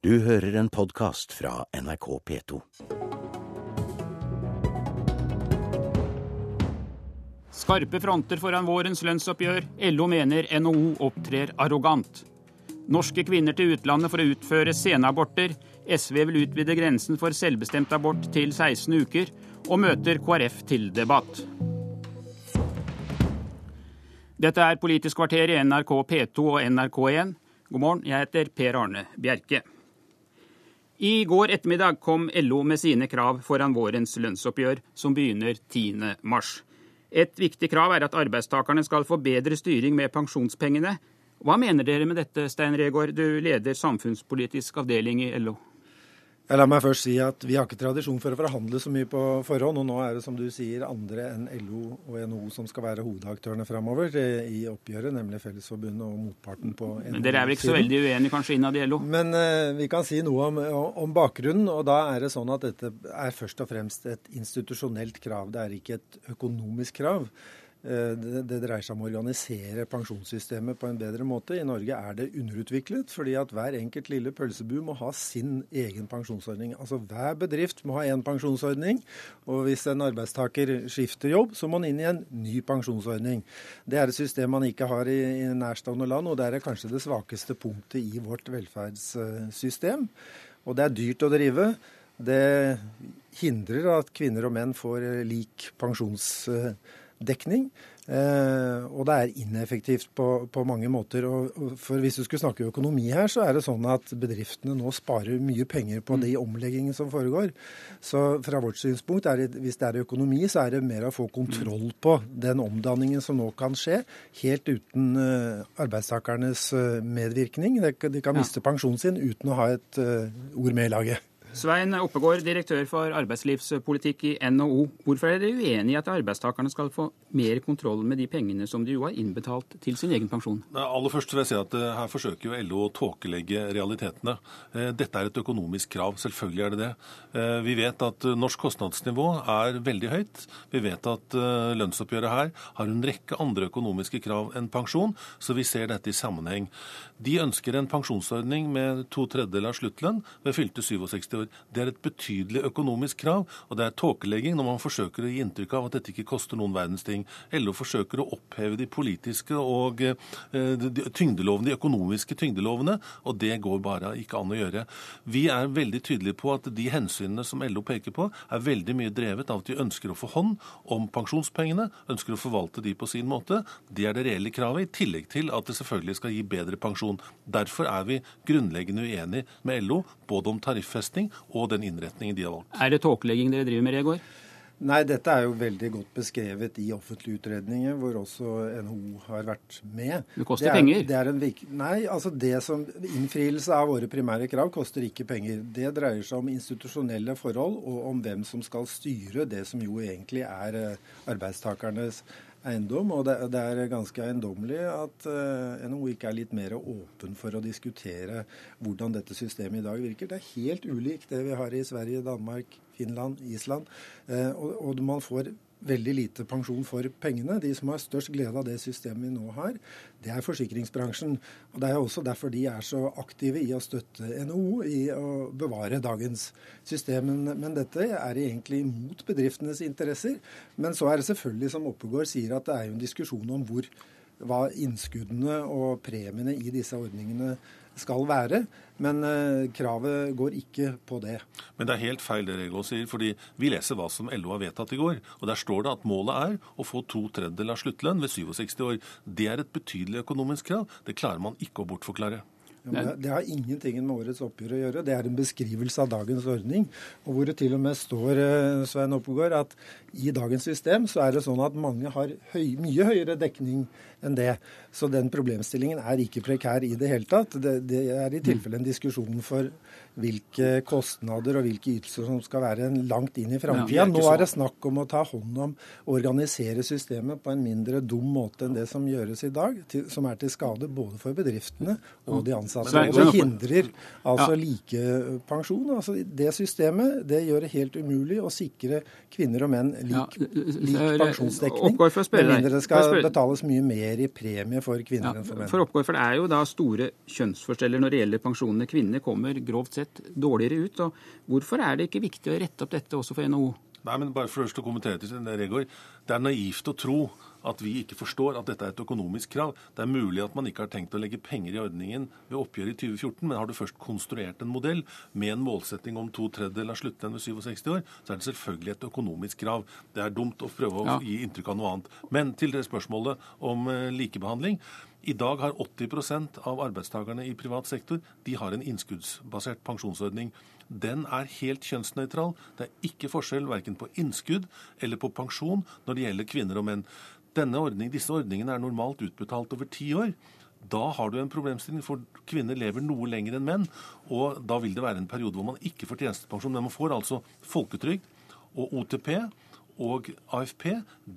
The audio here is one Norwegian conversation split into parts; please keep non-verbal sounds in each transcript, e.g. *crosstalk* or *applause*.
Du hører en podkast fra NRK P2. Skarpe fronter foran vårens lønnsoppgjør. LO mener NHO opptrer arrogant. Norske kvinner til utlandet for å utføre senaborter. SV vil utvide grensen for selvbestemt abort til 16 uker, og møter KrF til debatt. Dette er Politisk kvarter i NRK P2 og NRK1. God morgen, jeg heter Per Arne Bjerke. I går ettermiddag kom LO med sine krav foran vårens lønnsoppgjør, som begynner 10. mars. Et viktig krav er at arbeidstakerne skal få bedre styring med pensjonspengene. Hva mener dere med dette, Stein Regaard, du leder samfunnspolitisk avdeling i LO? La meg først si at Vi har ikke tradisjon for å forhandle så mye på forhånd. og Nå er det som du sier, andre enn LO og NHO som skal være hovedaktørene framover i oppgjøret, nemlig Fellesforbundet og motparten på NHO. Men Dere er vel ikke så veldig uenige kanskje innad i LO? Men uh, vi kan si noe om, om, bakgrunnen. og da er det sånn at Dette er først og fremst et institusjonelt krav. Det er ikke et økonomisk krav. Eh, det, dreier seg om å organisere pensjonssystemet på en bedre måte. I Norge er det underutviklet, fordi at hver enkelt lille pølsebu må ha sin egen pensjonsordning. Altså Hver bedrift må ha én pensjonsordning, og hvis en arbeidstaker skifter jobb, så må han inn i en ny pensjonsordning. Det er et system man ikke har i, i nærstående land, og det er kanskje det svakeste punktet i vårt velferdssystem. Og det er dyrt å drive. Det hindrer at kvinner og menn får lik pensjonsordning dekning. Eh, og det er ineffektivt på, på mange måter. Og, og for Hvis du skulle snakke økonomi her, så er det sånn at bedriftene nå sparer mye penger på de omleggingene som foregår. Så fra vårt synspunkt, er det, hvis det er økonomi, så er det mer å få kontroll på den omdanningen som nå kan skje, helt uten uh, arbeidstakernes uh, medvirkning. De, de kan miste pensjonen sin uten å ha et uh, ord med i laget. Svein Oppegård, direktør for arbeidslivspolitikk i NHO. Hvorfor er dere uenig i at arbeidstakerne skal få mer kontroll med de pengene som de jo har innbetalt til sin egen pensjon? Aller først vil jeg si at eh, Her forsøker jo LO å tåkelegge realitetene. Eh, dette er et økonomisk krav. Selvfølgelig er det det. Eh, vi vet at norsk kostnadsnivå er veldig høyt. Vi vet at lønnsoppgjøret her har en rekke andre økonomiske krav enn pensjon, så vi ser dette i sammenheng. De ønsker en pensjonsordning med to tredjedeler av sluttlønn ved fylte 67 år. Det er et betydelig økonomisk krav, og det er tåkelegging når man forsøker å gi inntrykk av at dette ikke koster noen verdens ting. LO forsøker å oppheve de politiske og eh, de, tyngdelovene, de økonomiske tyngdelovene, og det går bare ikke an å gjøre. Vi er veldig tydelige på at de hensynene som LO peker på, er veldig mye drevet av at de ønsker å få hånd om pensjonspengene, ønsker å forvalte de på sin måte. Det er det reelle kravet, i tillegg til at det selvfølgelig skal gi bedre pensjon. Derfor er vi grunnleggende uenige med LO, både om tariffesting og den innretningen de har valgt. Er det tåkelegging dere driver med, Regård? Nei, dette er jo veldig godt beskrevet i offentlige utredninger, hvor også NHO har vært med. Det koster det er, penger? Det en, nei, altså det som innfrielse av våre primære krav koster ikke penger. Det dreier seg om institusjonelle forhold og om hvem som skal styre det som jo egentlig er eh, arbeidstakernes eiendom. Og det, det er ganske eiendommelig at uh, NHO ikke er litt mer åpen for å diskutere hvordan dette systemet i dag virker. Det er helt ulikt det vi har i Sverige, Danmark, Finland, Island. Uh, og, og man får veldig lite pensjon for pengene. De som har størst glede av det systemet vi nå har, det er forsikringsbransjen. Og Det er også derfor de er så aktive i å støtte NHO i å bevare dagens system. Men dette er egentlig mot bedriftenes interesser. Men så er det selvfølgelig, som Oppegård sier, at det er jo en diskusjon om hvor hva innskuddene og premiene i disse ordningene skal være. Men eh, kravet går ikke på det. Men det er helt feil det Rego sier, fordi vi leser hva som LO har vedtatt i går. Og der står det at målet er å få to tredjedeler av sluttlønn ved 67 år. Det er et betydelig økonomisk krav. Det klarer man ikke å bortforklare. Ja, det, har ingenting med årets oppgjør å gjøre. Det er en beskrivelse av dagens ordning. Og hvor det til og med står eh, Svein Oppegård, at i dagens system så er det sånn at mange har høy, mye høyere dekning enn det. Så den problemstillingen er ikke prekær i det hele tatt. Det, det er i tilfelle en diskusjon for hvilke kostnader og hvilke ytelser som skal være langt inn i framtida. Nå er det snakk om å ta hånd om organisere systemet på en mindre dum måte enn det som gjøres i dag, til, som er til skade både for bedriftene og de ansatte ansatte. Og det hindrer altså ja. likepensjon. Altså, det systemet det gjør det helt umulig å sikre kvinner og menn lik, lik pensjonsdekning. Med mindre det skal betales mye mer i premie for kvinner enn for menn. For oppgård, for Det er jo da store kjønnsforskjeller når det gjelder pensjonene. Kvinner kommer grovt sett dårligere ut. og Hvorfor er det ikke viktig å rette opp dette også for NHO? Nei, men bare først å kommentere til Regård. Det er naivt å tro at vi ikke forstår at dette er et økonomisk krav. Det er mulig at man ikke har tenkt å legge penger i ordningen ved oppgjøret i 2014, men har du først konstruert en modell med en målsetting om to tredjedeler av sluttlønn ved 67 år, så er det selvfølgelig et økonomisk krav. Det er dumt å prøve å ja. gi inntrykk av noe annet. Men til det spørsmålet om eh, likebehandling. I dag har 80% av arbeidstakerne i privat sektor de har en innskuddsbasert pensjonsordning den er helt kjønnsnøytral. Det er ikke forskjell verken på innskudd eller på pensjon når det gjelder kvinner og menn. Ordning, disse ordningene er normalt utbetalt over ti år. Da har du en problemstilling, for kvinner lever noe lenger enn menn. Og da vil det være en periode hvor man ikke får tjenestepensjon. Men man får altså folketrygd og OTP og AFP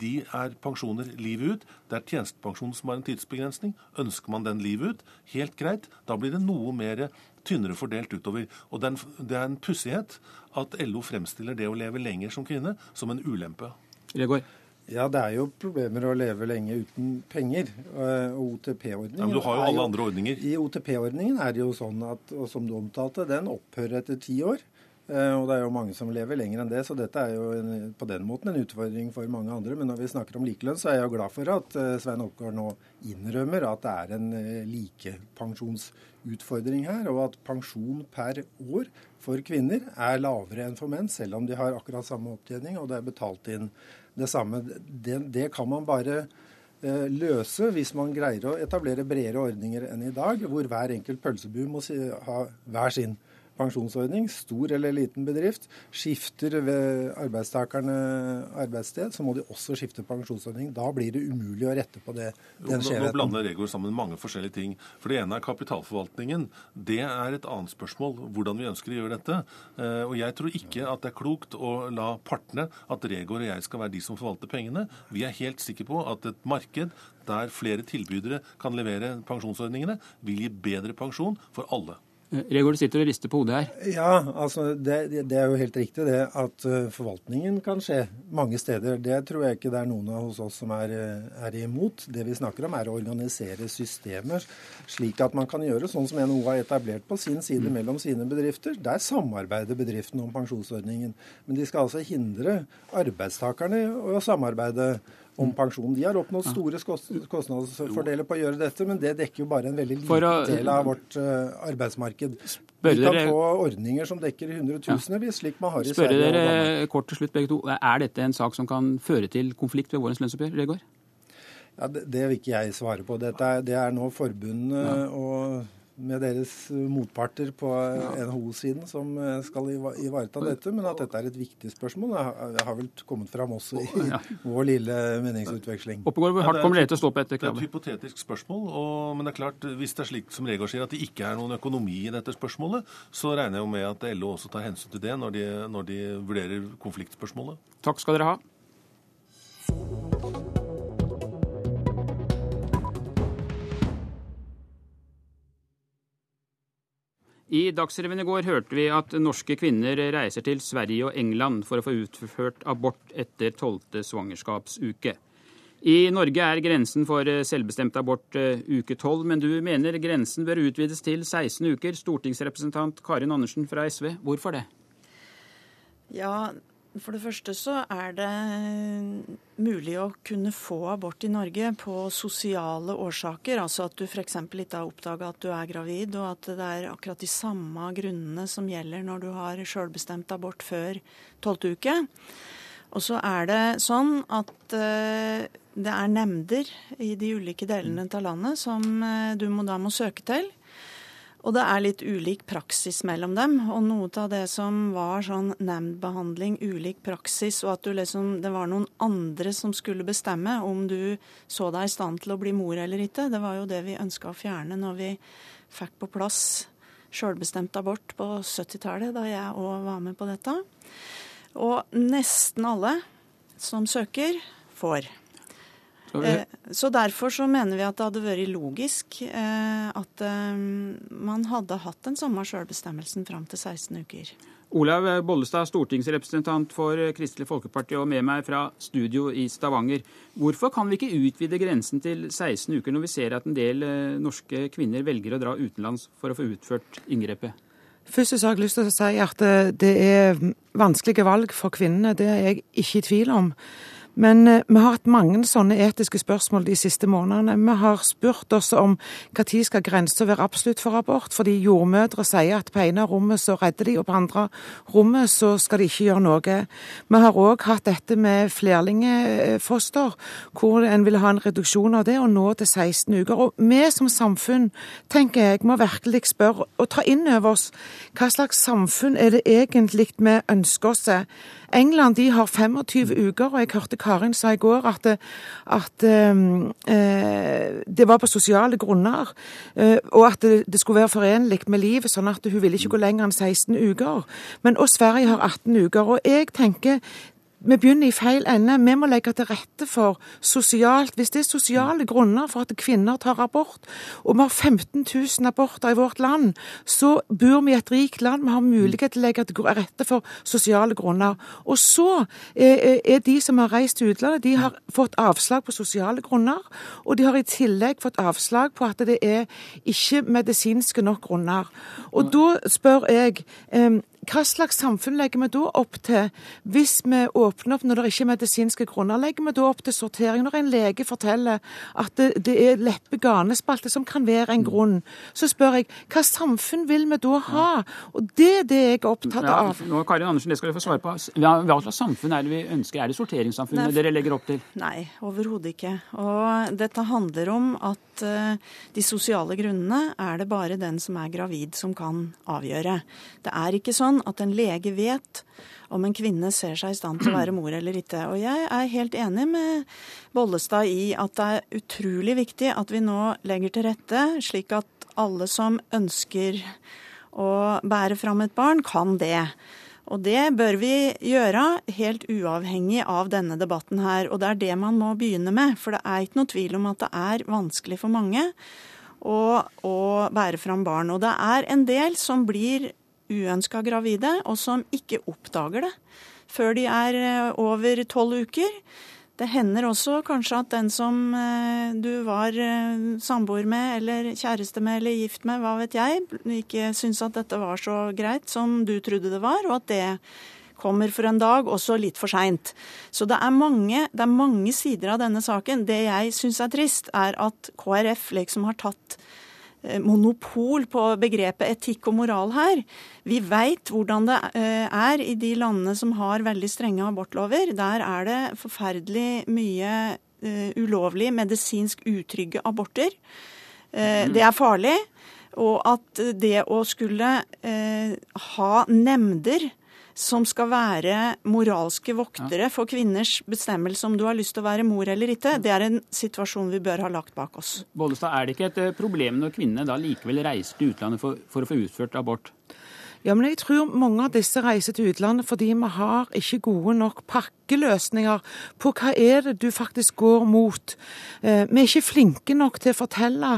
de er pensjoner livet ut. Det er tjenestepensjon som har en tidsbegrensning. Ønsker man den livet ut, helt greit. Da blir det noe mer tynnere fordelt utover. Og det er en, det er en pussighet at LO fremstiller det å leve lenger som kvinne som en ulempe. Gregor. Ja, det er jo problemer å leve lenge uten penger. Og OTP-ordningen ja, Men du har jo alle jo, andre ordninger. I OTP-ordningen er det jo sånn at, og som du omtalte, den opphører etter ti år. Eh, og det er jo mange som lever lenger enn det, så dette er jo en, på den måten en utfordring for mange andre. Men når vi snakker om likelønn, så er jeg jo glad for at eh, Svein Oppgaard nå innrømmer at det er en eh, likepensjonsutfordring her, og at pensjon per år for kvinner er lavere enn for menn, selv om de har akkurat samme opptjening og det er betalt inn det samme. Det, det kan man bare løse hvis man greier å etablere bredere ordninger enn i dag, hvor hver enkelt pølsebu må ha hver sin pensjonsordning, stor eller liten bedrift, skifter ved arbeidstakerne arbeidssted, så må de også skifte pensjonsordning. Da blir det umulig å rette på det, den skjevheten. Nå blander Regård sammen mange forskjellige ting. For Det ene er kapitalforvaltningen. Det er et annet spørsmål, hvordan vi ønsker å gjøre dette. Eh, og Jeg tror ikke at det er klokt å la partene, at Regård og jeg skal være de som forvalter pengene. Vi er helt sikre på at et marked der flere tilbydere kan levere pensjonsordningene, vil gi bedre pensjon for alle. Regård sitter og rister på hodet her. Ja, altså det, det, er jo helt riktig det at eh, forvaltningen kan skje mange steder. Det tror jeg ikke det er noen av hos oss som er, eh, er imot. Det vi snakker om er å organisere systemer slik at man kan gjøre sånn som NHO har etablert på sin side mm. mellom sine bedrifter. Der samarbeider bedriftene om pensjonsordningen. Men de skal altså hindre arbeidstakerne å samarbeide om pensjon. De har oppnådd store kostnadsfordeler på å gjøre dette, men det dekker jo bare en veldig liten del av vårt uh, arbeidsmarked. Vi kan få ordninger som dekker hundretusenvis, slik man har i Sverige. Spørre dere kort til slutt, begge to. Er dette en sak som kan føre til konflikt ved vårens lønnsoppgjør? Regård? Ja, det, det, vil ikke jeg svare på. Dette det er nå forbundet ja. og med deres motparter på NHO-siden som eh, skal ivareta dette, men at dette er et viktig spørsmål, det har vel kommet fram også i *laughs* vår lille meningsutveksling. Oppegård, hvor hardt kommer dere til å stå på etter kravet? Det er et hypotetisk spørsmål, og, men det er klart, hvis det er slik som Regård sier, at det ikke er noen økonomi i dette spørsmålet, så regner jeg jo med at LO også tar hensyn til det når de, når de vurderer konfliktspørsmålet. Takk skal dere ha. I Dagsrevyen i går hørte vi at norske kvinner reiser til Sverige og England for å få utført abort etter tolvte svangerskapsuke. I Norge er grensen for selvbestemt abort eh, uke tolv, men du mener grensen bør utvides til 16 uker. Stortingsrepresentant Karin Andersen fra SV, hvorfor det? Ja, for det første så er det mulig å kunne få abort i Norge på sosiale årsaker. Altså at du f.eks. ikke har oppdaga at du er gravid, og at det er akkurat de samme grunnene som gjelder når du har sjølbestemt abort før tolvte uke. Og så er det sånn at uh, det er nemnder i de ulike delene av landet som uh, du må, da må søke til. Og det er litt ulik praksis mellom dem. Og noe av det som var sånn nemndbehandling, ulik praksis, og at liksom, det var noen andre som skulle bestemme om du så deg i stand til å bli mor eller ikke, det var jo det vi ønska å fjerne når vi fikk på plass sjølbestemt abort på 70-tallet, da jeg òg var med på dette. Og nesten alle som søker, får. Eh, så derfor så mener vi at det hadde vært logisk eh, at eh, man hadde hatt den samme sjølbestemmelsen fram til 16 uker. Olav Bollestad, stortingsrepresentant for Kristelig Folkeparti og med meg fra studio i Stavanger. Hvorfor kan vi ikke utvide grensen til 16 uker når vi ser at en del norske kvinner velger å dra utenlands for å få utført inngrepet? Først så har jeg lyst til å si at det er vanskelige valg for kvinnene. Det er jeg ikke i tvil om. Men eh, vi har hatt mange sånne etiske spørsmål de siste månedene. Vi har spurt oss om når skal grensa være absolutt for abort, fordi jordmødre sier at på ene rommet så redder de, og på andre rommet så skal de ikke gjøre noe. Vi har òg hatt dette med flerlingfoster, hvor en vil ha en reduksjon av det, og nå til 16 uker. Og vi som samfunn, tenker jeg, må virkelig spørre og ta inn over oss hva slags samfunn er det egentlig vi ønsker oss. England de har 25 uker, og jeg hørte Karin sa i går at, at eh, det var på sosiale grunner, eh, og at det, det, skulle være forenlig med livet, sånn at hun ville ikke gå lenger enn 16 uker. Men og Sverige har 18 uker. Og jeg tenker vi begynner i feil ende. Vi må legge til rette for sosialt Hvis det er sosiale grunner for at kvinner tar abort, og vi har 15 000 aborter i vårt land, så bor vi i et rikt land. Vi har mulighet til å legge til rette for sosiale grunner. Og så er de som har reist til utlandet, de har fått avslag på sosiale grunner. Og de har i tillegg fått avslag på at det er ikke medisinske nok grunner. Og da spør jeg hva slags samfunn legger vi da opp til hvis vi åpner opp når det ikke er medisinske grunner? Legger vi da opp til sortering? Når en lege forteller at det, det er leppe-ganespalte som kan være en grunn, så spør jeg hva samfunn vil vi da ha? Og det er det jeg er opptatt av. Ja, nå, Karin Andersen, det skal du få svare på. Hva slags samfunn er det vi ønsker? Er det sorteringssamfunnet dere legger opp til? Nei, overhodet ikke. Og dette handler om at uh, de sosiale grunnene er det bare den som er gravid som kan avgjøre. Det er ikke sånn sånn at en lege vet om en kvinne ser seg i stand til å være mor eller ikke. Og jeg er helt enig med Bollestad i at det er utrolig viktig at vi nå legger til rette slik at alle som ønsker å bære fram et barn, kan det. Og det bør vi gjøre helt uavhengig av denne debatten her. Og det er det man må begynne med. For det er ikke noe tvil om at det er vanskelig for mange å, å bære fram barn. Og det er en del som blir uønska gravide, og som ikke oppdager det før de er eh, over tolv uker. Det hender også kanskje at den som eh, du var eh, samboer med, eller kjæreste med, eller gift med, hva vet jeg, ikke syns at dette var så greit som du trodde det var, og at det kommer for en dag, også litt for seint. Så det er, mange, det er mange sider av denne saken. Det jeg syns er trist, er at KrF liksom har tatt monopol på begrepet etikk og moral her. Vi veit hvordan det eh, er i de landene som har veldig strenge abortlover. Der er det forferdelig mye eh, ulovlig, medisinsk utrygge aborter. Mm. Det er farlig. Og at det å skulle ha nemnder som skal være moralske voktere for kvinners bestemmelse om du har lyst til å være mor eller ikke, det er en situasjon vi bør ha lagt bak oss. Bollestad, er det ikke et eh, problem når kvinnene da likevel reiser til utlandet for, for å få utført abort? Ja, men jeg tror mange av disse reiser til utlandet fordi vi har ikke gode nok pakkeløsninger på hva er det du faktisk går mot. Eh, vi er ikke flinke nok til å fortelle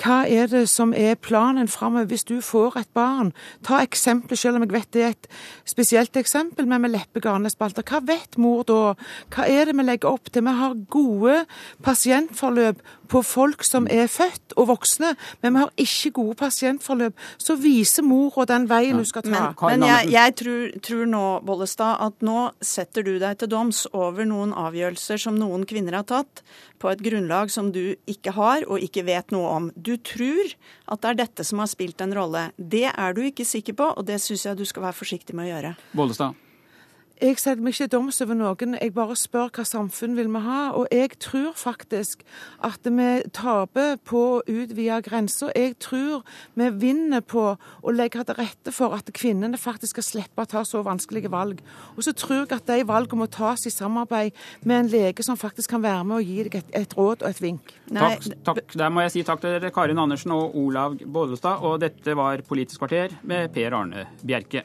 hva er det som er planen framover hvis du får et barn. Ta eksempelet, selv om jeg vet det er et spesielt eksempel, men med leppegarnespalter. Hva vet mor da? Hva er det vi legger opp til? Vi har gode pasientforløp på folk som er født og voksne, men vi har ikke gode pasientforløp. Så viser mora den veien du skal ta. Men, men jeg, jeg tror, tror, nå, Bollestad, at nå setter du deg til doms over noen avgjørelser som noen kvinner har tatt, på et grunnlag som du ikke har og ikke vet noe om. Du tror at det er dette som har spilt en rolle. Det er du ikke sikker på, og det syns jeg du skal være forsiktig med å gjøre. Bollestad. Jeg setter meg ikke doms over noen, jeg bare spør hva samfunn vil vi ha. Og jeg tror faktisk at vi taper på å utvide grensa. Jeg tror vi vinner på å legge til rette for at kvinnene faktisk skal slippe å ta så vanskelige valg. Og så tror jeg at de valgene må tas i samarbeid med en lege som faktisk kan være med og gi deg et, et råd og et vink. Takk, takk. Der må jeg si takk til dere, Karin Andersen og Olav Bollestad. Og dette var Politisk kvarter med Per Arne Bjerke.